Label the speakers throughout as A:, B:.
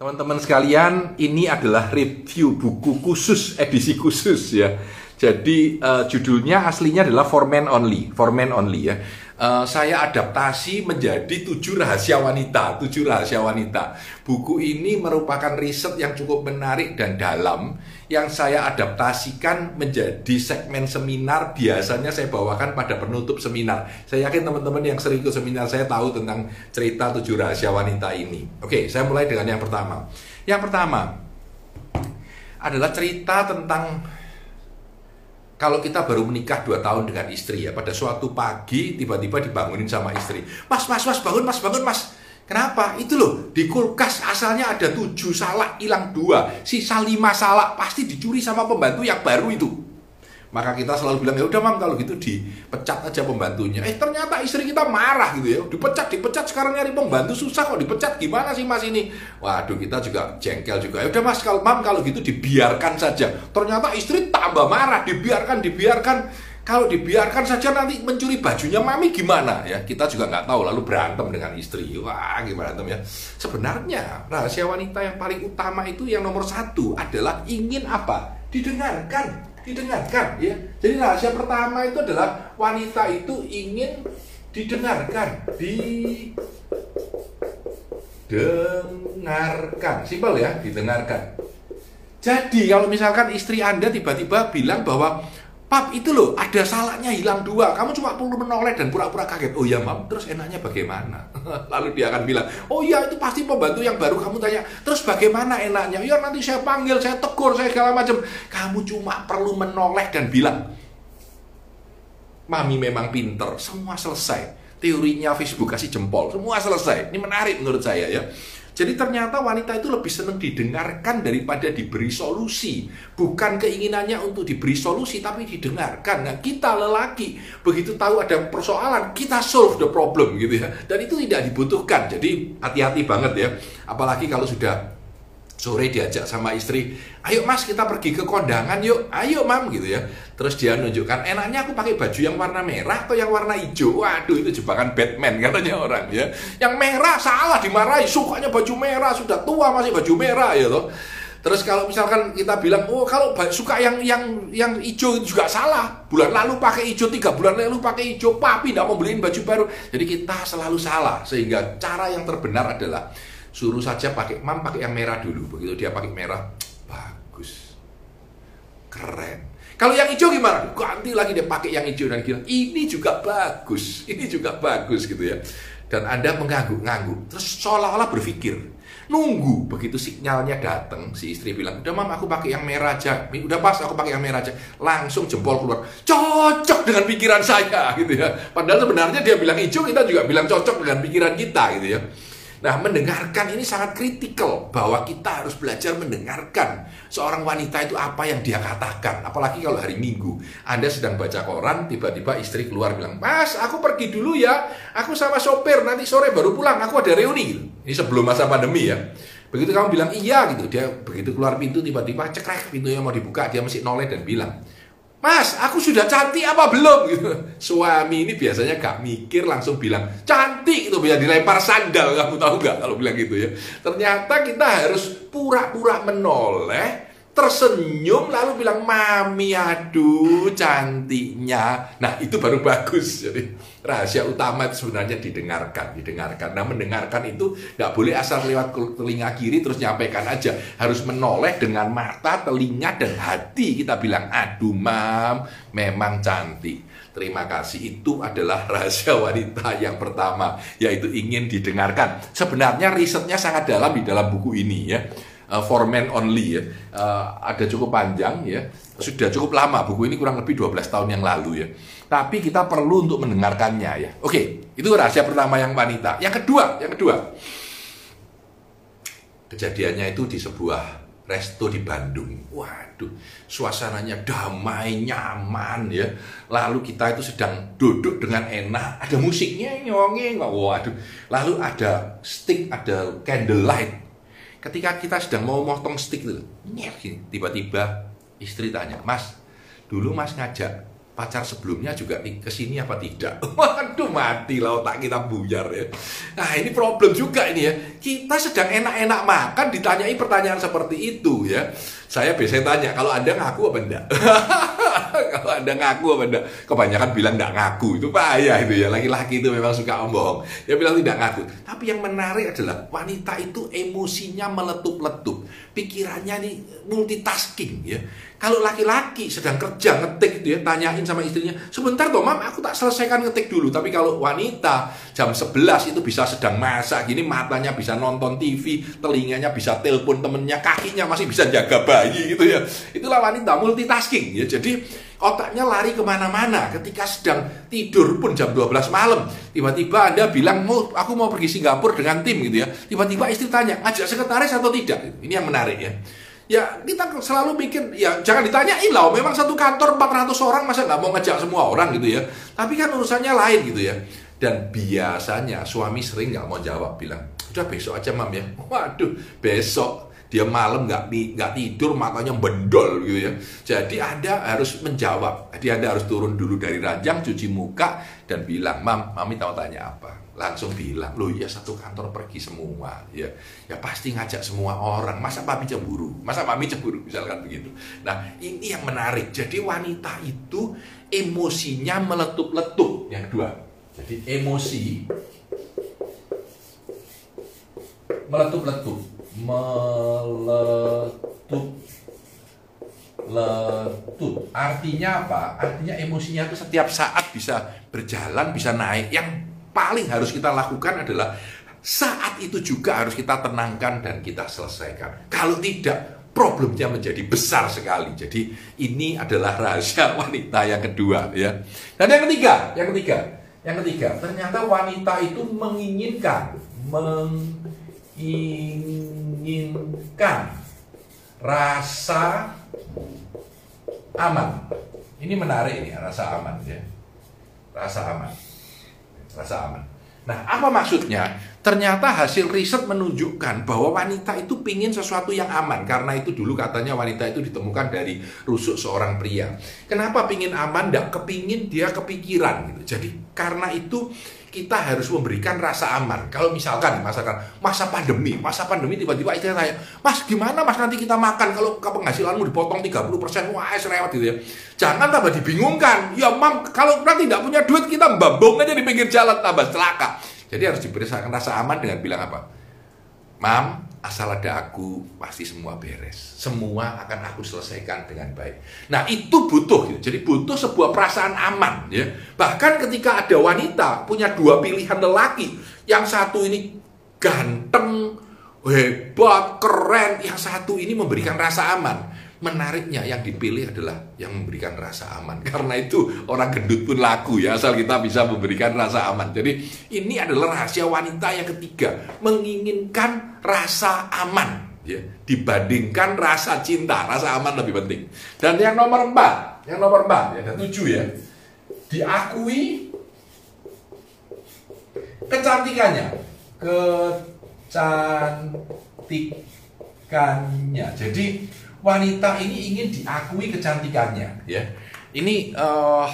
A: Teman-teman sekalian, ini adalah review buku khusus, edisi khusus ya. Jadi uh, judulnya aslinya adalah For Men Only, For Men Only ya. Uh, saya adaptasi menjadi tujuh rahasia wanita, tujuh rahasia wanita. Buku ini merupakan riset yang cukup menarik dan dalam yang saya adaptasikan menjadi segmen seminar. Biasanya saya bawakan pada penutup seminar. Saya yakin teman-teman yang sering ikut seminar saya tahu tentang cerita tujuh rahasia wanita ini. Oke, saya mulai dengan yang pertama. Yang pertama adalah cerita tentang kalau kita baru menikah dua tahun dengan istri ya, pada suatu pagi tiba-tiba dibangunin sama istri. Mas, mas, mas, bangun, mas, bangun, mas. Kenapa? Itu loh, di kulkas asalnya ada tujuh salak, hilang dua. Sisa lima salak, pasti dicuri sama pembantu yang baru itu. Maka kita selalu bilang, ya udah mam kalau gitu dipecat aja pembantunya. Eh ternyata istri kita marah gitu ya. Dipecat, dipecat sekarang nyari pembantu susah kok dipecat. Gimana sih mas ini? Waduh kita juga jengkel juga. Ya udah mas kalau mam kalau gitu dibiarkan saja. Ternyata istri tambah marah, dibiarkan, dibiarkan. Kalau dibiarkan saja nanti mencuri bajunya mami gimana ya? Kita juga nggak tahu lalu berantem dengan istri. Wah gimana berantem ya? Sebenarnya rahasia wanita yang paling utama itu yang nomor satu adalah ingin apa? Didengarkan didengarkan ya. Jadi rahasia pertama itu adalah wanita itu ingin didengarkan, didengarkan. Simpel ya, didengarkan. Jadi kalau misalkan istri Anda tiba-tiba bilang bahwa Pap itu loh ada salahnya hilang dua. Kamu cuma perlu menoleh dan pura-pura kaget. Oh ya mam Terus enaknya bagaimana? Lalu dia akan bilang Oh ya itu pasti pembantu yang baru. Kamu tanya Terus bagaimana enaknya? Ya nanti saya panggil Saya tegur Saya segala macam. Kamu cuma perlu menoleh dan bilang Mami memang pinter Semua selesai. Teorinya Facebook kasih jempol Semua selesai. Ini menarik menurut saya ya jadi ternyata wanita itu lebih senang didengarkan daripada diberi solusi. Bukan keinginannya untuk diberi solusi, tapi didengarkan. Nah kita lelaki, begitu tahu ada persoalan, kita solve the problem gitu ya. Dan itu tidak dibutuhkan. Jadi hati-hati banget ya. Apalagi kalau sudah sore diajak sama istri, ayo mas kita pergi ke kondangan yuk, ayo mam gitu ya. Terus dia nunjukkan, enaknya aku pakai baju yang warna merah atau yang warna hijau. Waduh itu jebakan Batman katanya orang ya. Yang merah salah dimarahi, sukanya baju merah sudah tua masih baju merah ya loh. Terus kalau misalkan kita bilang, oh kalau suka yang yang yang hijau itu juga salah. Bulan lalu pakai hijau, tiga bulan lalu pakai hijau, papi tidak mau beliin baju baru. Jadi kita selalu salah. Sehingga cara yang terbenar adalah suruh saja pakai mam pakai yang merah dulu. Begitu dia pakai merah bagus. Keren. Kalau yang hijau gimana? Ganti lagi dia pakai yang hijau dan bilang ini juga bagus. Ini juga bagus gitu ya. Dan anda mengangguk-ngangguk. Terus seolah-olah berpikir. Nunggu begitu sinyalnya datang si istri bilang udah mam aku pakai yang merah aja. Udah pas aku pakai yang merah aja. Langsung jempol keluar. Cocok dengan pikiran saya. Gitu ya. Padahal sebenarnya dia bilang hijau kita juga bilang cocok dengan pikiran kita gitu ya Nah, mendengarkan ini sangat kritikal bahwa kita harus belajar mendengarkan seorang wanita itu apa yang dia katakan. Apalagi kalau hari Minggu, Anda sedang baca koran, tiba-tiba istri keluar bilang, "Mas, aku pergi dulu ya. Aku sama sopir, nanti sore baru pulang. Aku ada reuni." Ini sebelum masa pandemi ya. Begitu kamu bilang iya gitu, dia begitu keluar pintu tiba-tiba cekrek pintunya mau dibuka, dia masih noleh dan bilang, Mas, aku sudah cantik apa belum? Gitu. Suami ini biasanya gak mikir langsung bilang cantik itu bisa dilempar sandal kamu tahu gak kalau bilang gitu ya. Ternyata kita harus pura-pura menoleh tersenyum lalu bilang mami aduh cantiknya nah itu baru bagus jadi rahasia utama itu sebenarnya didengarkan didengarkan. Nah mendengarkan itu nggak boleh asal lewat telinga kiri terus nyampaikan aja. Harus menoleh dengan mata telinga dan hati. Kita bilang aduh mam memang cantik. Terima kasih. Itu adalah rahasia wanita yang pertama yaitu ingin didengarkan. Sebenarnya risetnya sangat dalam di dalam buku ini ya uh, for men only ya. Uh, ada cukup panjang ya. Sudah cukup lama buku ini kurang lebih 12 tahun yang lalu ya. Tapi kita perlu untuk mendengarkannya ya. Oke, itu rahasia pertama yang wanita. Yang kedua, yang kedua. Kejadiannya itu di sebuah resto di Bandung. Waduh, suasananya damai, nyaman ya. Lalu kita itu sedang duduk dengan enak, ada musiknya nyongeng, waduh. Lalu ada stick, ada candlelight ketika kita sedang mau motong stick itu tiba-tiba istri tanya mas dulu mas ngajak pacar sebelumnya juga ke sini apa tidak? Waduh mati lah otak kita buyar ya. Nah ini problem juga ini ya. Kita sedang enak-enak makan ditanyai pertanyaan seperti itu ya. Saya biasanya tanya kalau Anda ngaku apa enggak? kalau Anda ngaku apa enggak? Kebanyakan bilang enggak ngaku. Itu bahaya itu ya. Laki-laki itu memang suka omong. Dia bilang tidak ngaku. Tapi yang menarik adalah wanita itu emosinya meletup-letup. Pikirannya ini multitasking ya kalau laki-laki sedang kerja ngetik gitu ya, tanyain sama istrinya, sebentar toh mam, aku tak selesaikan ngetik dulu. Tapi kalau wanita jam 11 itu bisa sedang masak, gini matanya bisa nonton TV, telinganya bisa telepon temennya, kakinya masih bisa jaga bayi gitu ya. Itulah wanita multitasking ya. Jadi otaknya lari ke mana-mana ketika sedang tidur pun jam 12 malam tiba-tiba anda bilang mau aku mau pergi Singapura dengan tim gitu ya tiba-tiba istri tanya ngajak sekretaris atau tidak ini yang menarik ya ya kita selalu bikin ya jangan ditanyain lah memang satu kantor 400 orang masa nggak mau ngejak semua orang gitu ya? Tapi kan urusannya lain gitu ya. Dan biasanya suami sering nggak mau jawab bilang udah besok aja mam ya. Waduh besok dia malam nggak nggak tidur makanya bendol gitu ya. Jadi anda harus menjawab. Jadi anda harus turun dulu dari ranjang cuci muka dan bilang mam mami tahu tanya apa langsung bilang, loh ya satu kantor pergi semua, ya ya pasti ngajak semua orang. Masa mami cemburu? Masa mami cemburu? Misalkan begitu. Nah ini yang menarik. Jadi wanita itu emosinya meletup-letup. Yang kedua, jadi emosi meletup-letup, meletup letup. Artinya apa? Artinya emosinya itu setiap saat bisa berjalan, bisa naik. Yang paling harus kita lakukan adalah saat itu juga harus kita tenangkan dan kita selesaikan. Kalau tidak, problemnya menjadi besar sekali. Jadi ini adalah rahasia wanita yang kedua ya. Dan yang ketiga, yang ketiga, yang ketiga, ternyata wanita itu menginginkan menginginkan rasa aman. Ini menarik ini rasa aman ya. Rasa aman rasa aman. Nah, apa maksudnya? Ternyata hasil riset menunjukkan bahwa wanita itu pingin sesuatu yang aman. Karena itu dulu katanya wanita itu ditemukan dari rusuk seorang pria. Kenapa pingin aman? Tidak kepingin dia kepikiran. Gitu. Jadi karena itu kita harus memberikan rasa aman. Kalau misalkan masakan masa pandemi, masa pandemi tiba-tiba istri tanya, Mas gimana mas nanti kita makan kalau penghasilanmu dipotong 30%, wah serewat gitu ya. Jangan tambah dibingungkan. Ya mam, kalau nanti tidak punya duit kita babong aja di pinggir jalan tambah celaka. Jadi harus diberikan rasa aman dengan bilang apa? Mam, asal ada aku pasti semua beres. Semua akan aku selesaikan dengan baik. Nah itu butuh, gitu. jadi butuh sebuah perasaan aman. Ya. Bahkan ketika ada wanita punya dua pilihan lelaki, yang satu ini ganteng, hebat, keren, yang satu ini memberikan rasa aman menariknya yang dipilih adalah yang memberikan rasa aman. Karena itu orang gendut pun laku ya, asal kita bisa memberikan rasa aman. Jadi ini adalah rahasia wanita yang ketiga, menginginkan rasa aman ya dibandingkan rasa cinta. Rasa aman lebih penting. Dan yang nomor empat, yang nomor empat ya ada tujuh ya, diakui kecantikannya, kecantikannya. Jadi wanita ini ingin diakui kecantikannya. Ya. Ini uh,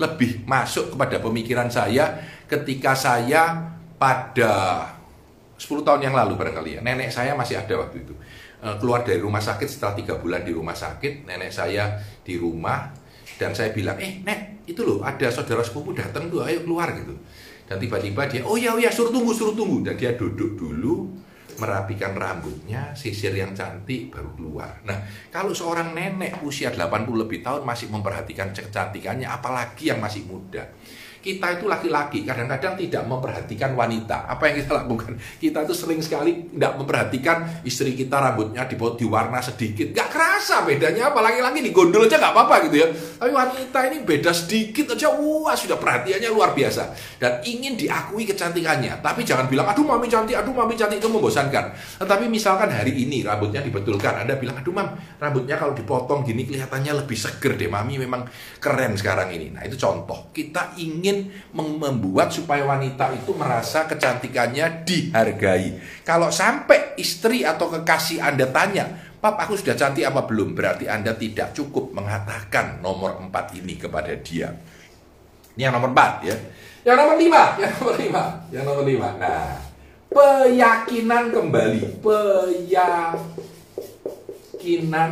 A: lebih masuk kepada pemikiran saya ketika saya pada 10 tahun yang lalu barangkali ya. Nenek saya masih ada waktu itu. Uh, keluar dari rumah sakit setelah tiga bulan di rumah sakit nenek saya di rumah dan saya bilang eh nek itu loh ada saudara sepupu datang tuh ayo keluar gitu. Dan tiba-tiba dia oh ya oh ya suruh tunggu suruh tunggu. Dan dia duduk dulu merapikan rambutnya, sisir yang cantik baru keluar. Nah, kalau seorang nenek usia 80 lebih tahun masih memperhatikan kecantikannya, apalagi yang masih muda kita itu laki-laki kadang-kadang tidak memperhatikan wanita. Apa yang kita lakukan? Kita itu sering sekali tidak memperhatikan istri kita rambutnya di, di warna sedikit. Gak kerasa bedanya apa. Laki-laki digondol aja gak apa-apa gitu ya. Tapi wanita ini beda sedikit aja. Wah sudah perhatiannya luar biasa. Dan ingin diakui kecantikannya. Tapi jangan bilang, aduh mami cantik, aduh mami cantik. Itu membosankan. Tetapi misalkan hari ini rambutnya dibetulkan. Anda bilang, aduh mam, rambutnya kalau dipotong gini kelihatannya lebih seger deh. Mami memang keren sekarang ini. Nah itu contoh. Kita ingin ingin membuat supaya wanita itu merasa kecantikannya dihargai. Kalau sampai istri atau kekasih Anda tanya, Pap, aku sudah cantik apa belum? Berarti Anda tidak cukup mengatakan nomor empat ini kepada dia. Ini yang nomor empat ya. Yang nomor lima, yang nomor lima, yang nomor lima. Nah, keyakinan kembali, keyakinan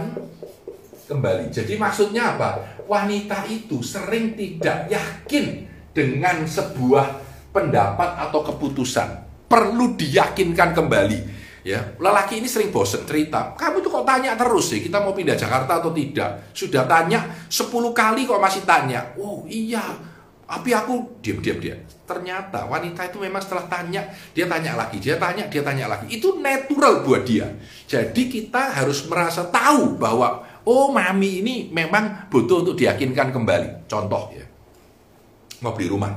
A: kembali. Jadi maksudnya apa? Wanita itu sering tidak yakin dengan sebuah pendapat atau keputusan. Perlu diyakinkan kembali. Ya lelaki ini sering bosen cerita. Kamu tuh kok tanya terus sih kita mau pindah Jakarta atau tidak? Sudah tanya 10 kali kok masih tanya. Oh iya. Tapi aku diam diam dia ternyata wanita itu memang setelah tanya dia tanya lagi dia tanya dia tanya lagi. Itu natural buat dia. Jadi kita harus merasa tahu bahwa oh mami ini memang butuh untuk diyakinkan kembali. Contoh ya mau beli rumah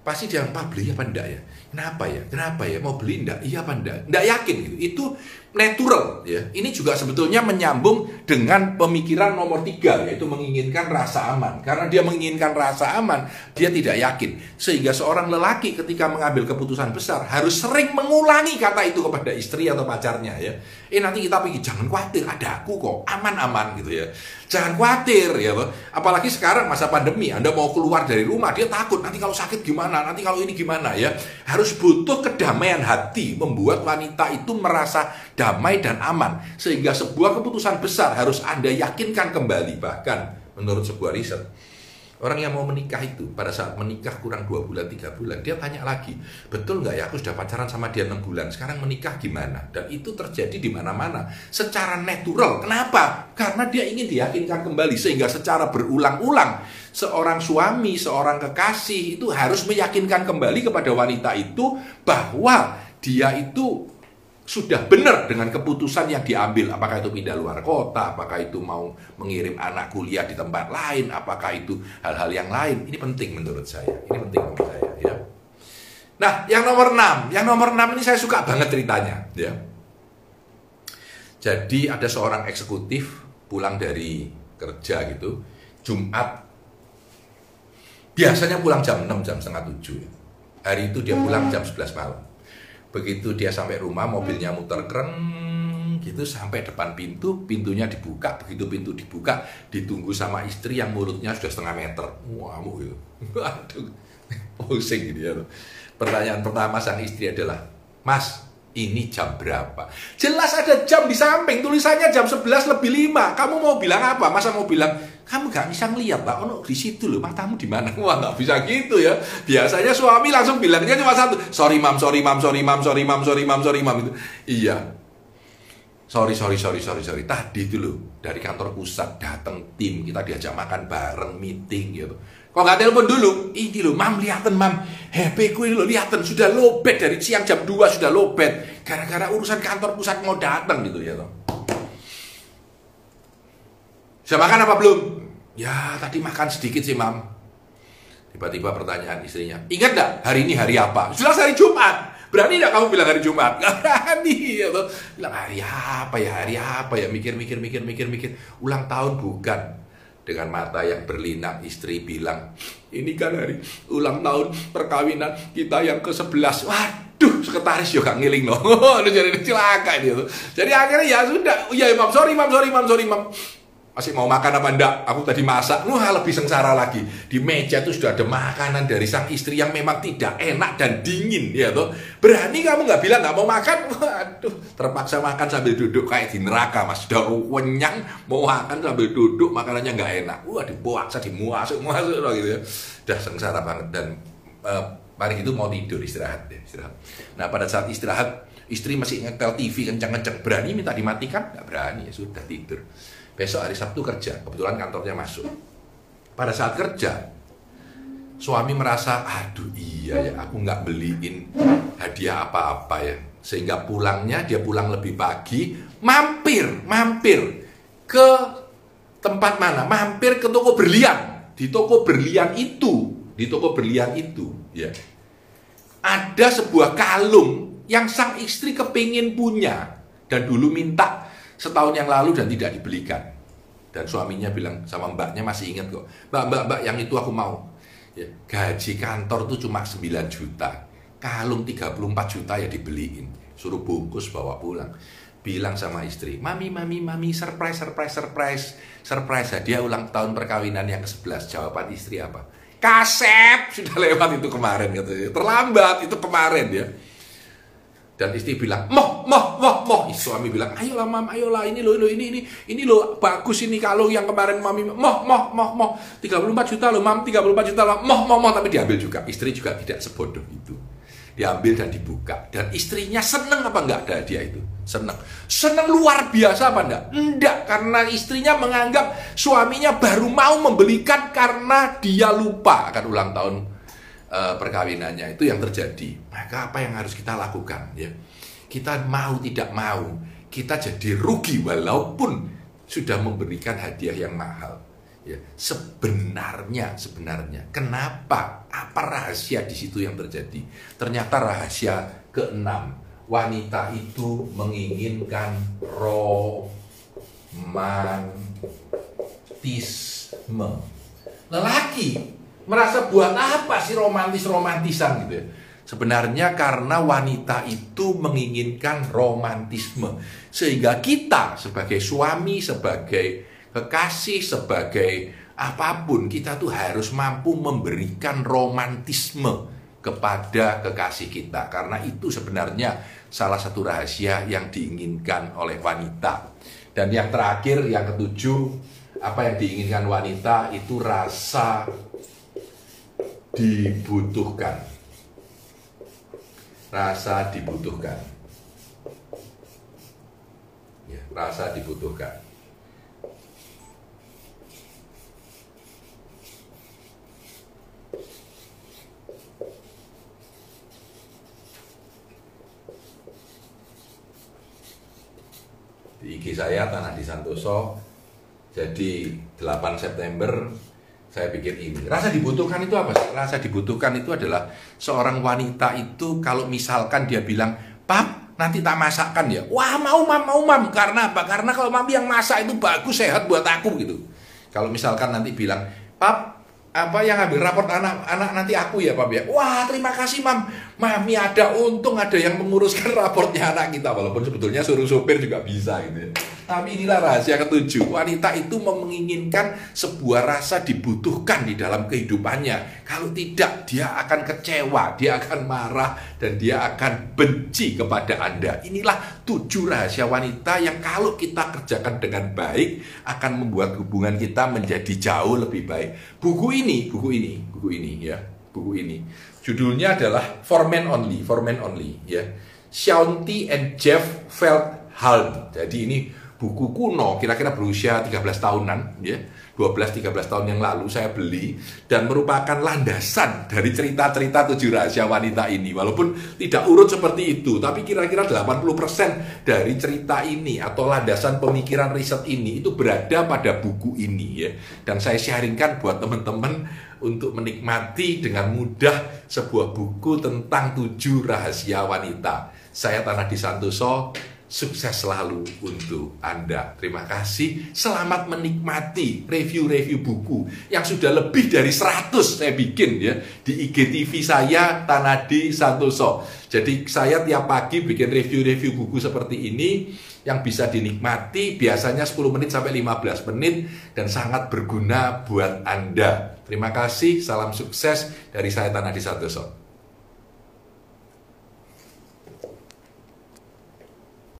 A: pasti dia pak beli apa enggak ya Kenapa ya? Kenapa ya? Mau beli enggak? Iya apa enggak? Enggak yakin gitu. Itu natural ya. Ini juga sebetulnya menyambung dengan pemikiran nomor tiga yaitu menginginkan rasa aman. Karena dia menginginkan rasa aman, dia tidak yakin. Sehingga seorang lelaki ketika mengambil keputusan besar harus sering mengulangi kata itu kepada istri atau pacarnya ya. Eh nanti kita pergi jangan khawatir ada aku kok aman-aman gitu ya. Jangan khawatir ya Apalagi sekarang masa pandemi, Anda mau keluar dari rumah dia takut nanti kalau sakit gimana, nanti kalau ini gimana ya. Harus butuh kedamaian hati membuat wanita itu merasa damai dan aman. Sehingga sebuah keputusan besar harus Anda yakinkan kembali bahkan menurut sebuah riset. Orang yang mau menikah itu pada saat menikah kurang dua bulan tiga bulan dia tanya lagi betul nggak ya aku sudah pacaran sama dia enam bulan sekarang menikah gimana? Dan itu terjadi di mana-mana secara natural. Kenapa? Karena dia ingin diyakinkan kembali sehingga secara berulang-ulang seorang suami seorang kekasih itu harus meyakinkan kembali kepada wanita itu bahwa dia itu sudah benar dengan keputusan yang diambil. Apakah itu pindah luar kota apakah itu mau mengirim anak kuliah di tempat lain apakah itu hal-hal yang lain. Ini penting menurut saya. Ini penting menurut saya ya. Nah yang nomor 6 yang nomor 6 ini saya suka banget ceritanya ya. Jadi ada seorang eksekutif pulang dari kerja gitu Jumat. Biasanya pulang jam 6 jam setengah 7 ya. hari itu dia pulang jam 11 malam begitu dia sampai rumah mobilnya muter keren gitu sampai depan pintu pintunya dibuka begitu pintu dibuka ditunggu sama istri yang mulutnya sudah setengah meter wah gitu waduh pusing gitu ya pertanyaan pertama sang istri adalah mas ini jam berapa? Jelas ada jam di samping, tulisannya jam 11 lebih 5. Kamu mau bilang apa? Masa mau bilang, kamu gak bisa ngeliat pak, oh di situ loh, matamu di mana? Wah gak bisa gitu ya. Biasanya suami langsung bilangnya cuma satu, sorry mam, sorry mam, sorry mam, sorry mam, sorry mam, sorry mam itu. Iya, sorry sorry sorry sorry sorry tadi itu loh dari kantor pusat datang tim kita diajak makan bareng meeting gitu Kok nggak telepon dulu? Ini loh, mam liatin mam. HP ku ini lo liatin sudah lobet dari siang jam 2 sudah lobet. Gara-gara urusan kantor pusat mau datang gitu ya toh. Sudah makan apa belum? Ya tadi makan sedikit sih mam. Tiba-tiba pertanyaan istrinya, ingat gak hari ini hari apa? Sudah hari Jumat. Berani gak kamu bilang hari Jumat? Gak berani. Ya. Bilang hari apa ya, hari apa ya? Mikir, mikir, mikir. Ulang tahun bukan dengan mata yang berlinang istri bilang ini kan hari ulang tahun perkawinan kita yang ke-11 waduh sekretaris juga ngiling loh jadi celaka ini jadi akhirnya ya sudah ya imam sorry imam sorry imam sorry imam masih mau makan apa enggak? Aku tadi masak. Wah, lebih sengsara lagi. Di meja itu sudah ada makanan dari sang istri yang memang tidak enak dan dingin, ya toh. Berani kamu nggak bilang nggak mau makan? Waduh, terpaksa makan sambil duduk kayak di neraka, Mas. Sudah kenyang, mau makan sambil duduk, makanannya nggak enak. Wah, dipuasa, dimuasuk, muasuk gitu ya. Udah sengsara banget dan uh, itu mau tidur istirahat ya, istirahat. Nah, pada saat istirahat, istri masih ngetel TV kencang-kencang. Berani minta dimatikan? Nggak berani, ya sudah tidur. Besok hari Sabtu kerja, kebetulan kantornya masuk. Pada saat kerja, suami merasa, aduh iya ya, aku nggak beliin hadiah apa-apa ya. Sehingga pulangnya, dia pulang lebih pagi, mampir, mampir ke tempat mana? Mampir ke toko berlian. Di toko berlian itu, di toko berlian itu, ya. Ada sebuah kalung yang sang istri kepingin punya dan dulu minta setahun yang lalu dan tidak dibelikan. Dan suaminya bilang sama mbaknya masih ingat kok, mbak, mbak, mbak yang itu aku mau. Ya, gaji kantor tuh cuma 9 juta, kalung 34 juta ya dibeliin, suruh bungkus bawa pulang. bilang sama istri, mami, mami, mami, surprise, surprise, surprise, surprise, hadiah ulang tahun perkawinan yang ke-11. Jawaban istri apa? Kasep, sudah lewat itu kemarin katanya. Terlambat itu kemarin ya. Dan istri bilang, moh, moh, moh, moh. Suami bilang, ayolah mam, ayolah, ini loh, ini, ini, ini loh, bagus ini kalau yang kemarin mami, moh, moh, moh, moh. 34 juta loh, mam, 34 juta loh, moh, moh, moh. Tapi diambil juga. Istri juga tidak sebodoh itu diambil dan dibuka dan istrinya seneng apa enggak ada dia itu seneng seneng luar biasa apa enggak enggak karena istrinya menganggap suaminya baru mau membelikan karena dia lupa akan ulang tahun uh, perkawinannya itu yang terjadi. Maka apa yang harus kita lakukan ya? Kita mau tidak mau kita jadi rugi walaupun sudah memberikan hadiah yang mahal ya. Sebenarnya sebenarnya. Kenapa? Apa rahasia di situ yang terjadi? Ternyata rahasia keenam. Wanita itu menginginkan romantisme. Lelaki merasa buat apa sih romantis romantisan gitu ya? Sebenarnya karena wanita itu menginginkan romantisme. Sehingga kita sebagai suami, sebagai kekasih, sebagai apa pun, kita tuh harus mampu memberikan romantisme kepada kekasih kita. Karena itu sebenarnya salah satu rahasia yang diinginkan oleh wanita. Dan yang terakhir, yang ketujuh, apa yang diinginkan wanita itu rasa dibutuhkan. Rasa dibutuhkan. Ya, rasa dibutuhkan. di IG saya Tanah di Santoso jadi 8 September saya bikin ini rasa dibutuhkan itu apa sih? rasa dibutuhkan itu adalah seorang wanita itu kalau misalkan dia bilang pap nanti tak masakkan ya wah mau mam mau mam karena apa karena kalau mami yang masak itu bagus sehat buat aku gitu kalau misalkan nanti bilang pap apa yang ambil raport anak-anak nanti aku ya Pak ya. Wah, terima kasih Mam. Mami ada untung ada yang menguruskan raportnya anak kita walaupun sebetulnya suruh sopir juga bisa gitu ya. Tapi inilah rahasia ketujuh. Wanita itu menginginkan sebuah rasa dibutuhkan di dalam kehidupannya. Kalau tidak, dia akan kecewa, dia akan marah, dan dia akan benci kepada Anda. Inilah tujuh rahasia wanita yang kalau kita kerjakan dengan baik, akan membuat hubungan kita menjadi jauh lebih baik. Buku ini, buku ini, buku ini ya, buku ini. Judulnya adalah For Men Only, For Men Only ya. Shaunti and Jeff Feldhalm. Jadi ini buku kuno kira-kira berusia 13 tahunan ya. 12-13 tahun yang lalu saya beli dan merupakan landasan dari cerita-cerita tujuh rahasia wanita ini. Walaupun tidak urut seperti itu tapi kira-kira 80% dari cerita ini atau landasan pemikiran riset ini itu berada pada buku ini ya. Dan saya sharingkan buat teman-teman untuk menikmati dengan mudah sebuah buku tentang tujuh rahasia wanita. Saya Tanah di Santoso Sukses selalu untuk Anda. Terima kasih. Selamat menikmati review-review buku yang sudah lebih dari 100 saya bikin ya di IGTV saya Tanadi Santoso. Jadi saya tiap pagi bikin review-review buku seperti ini yang bisa dinikmati biasanya 10 menit sampai 15 menit dan sangat berguna buat Anda. Terima kasih, salam sukses dari saya Tanadi Santoso.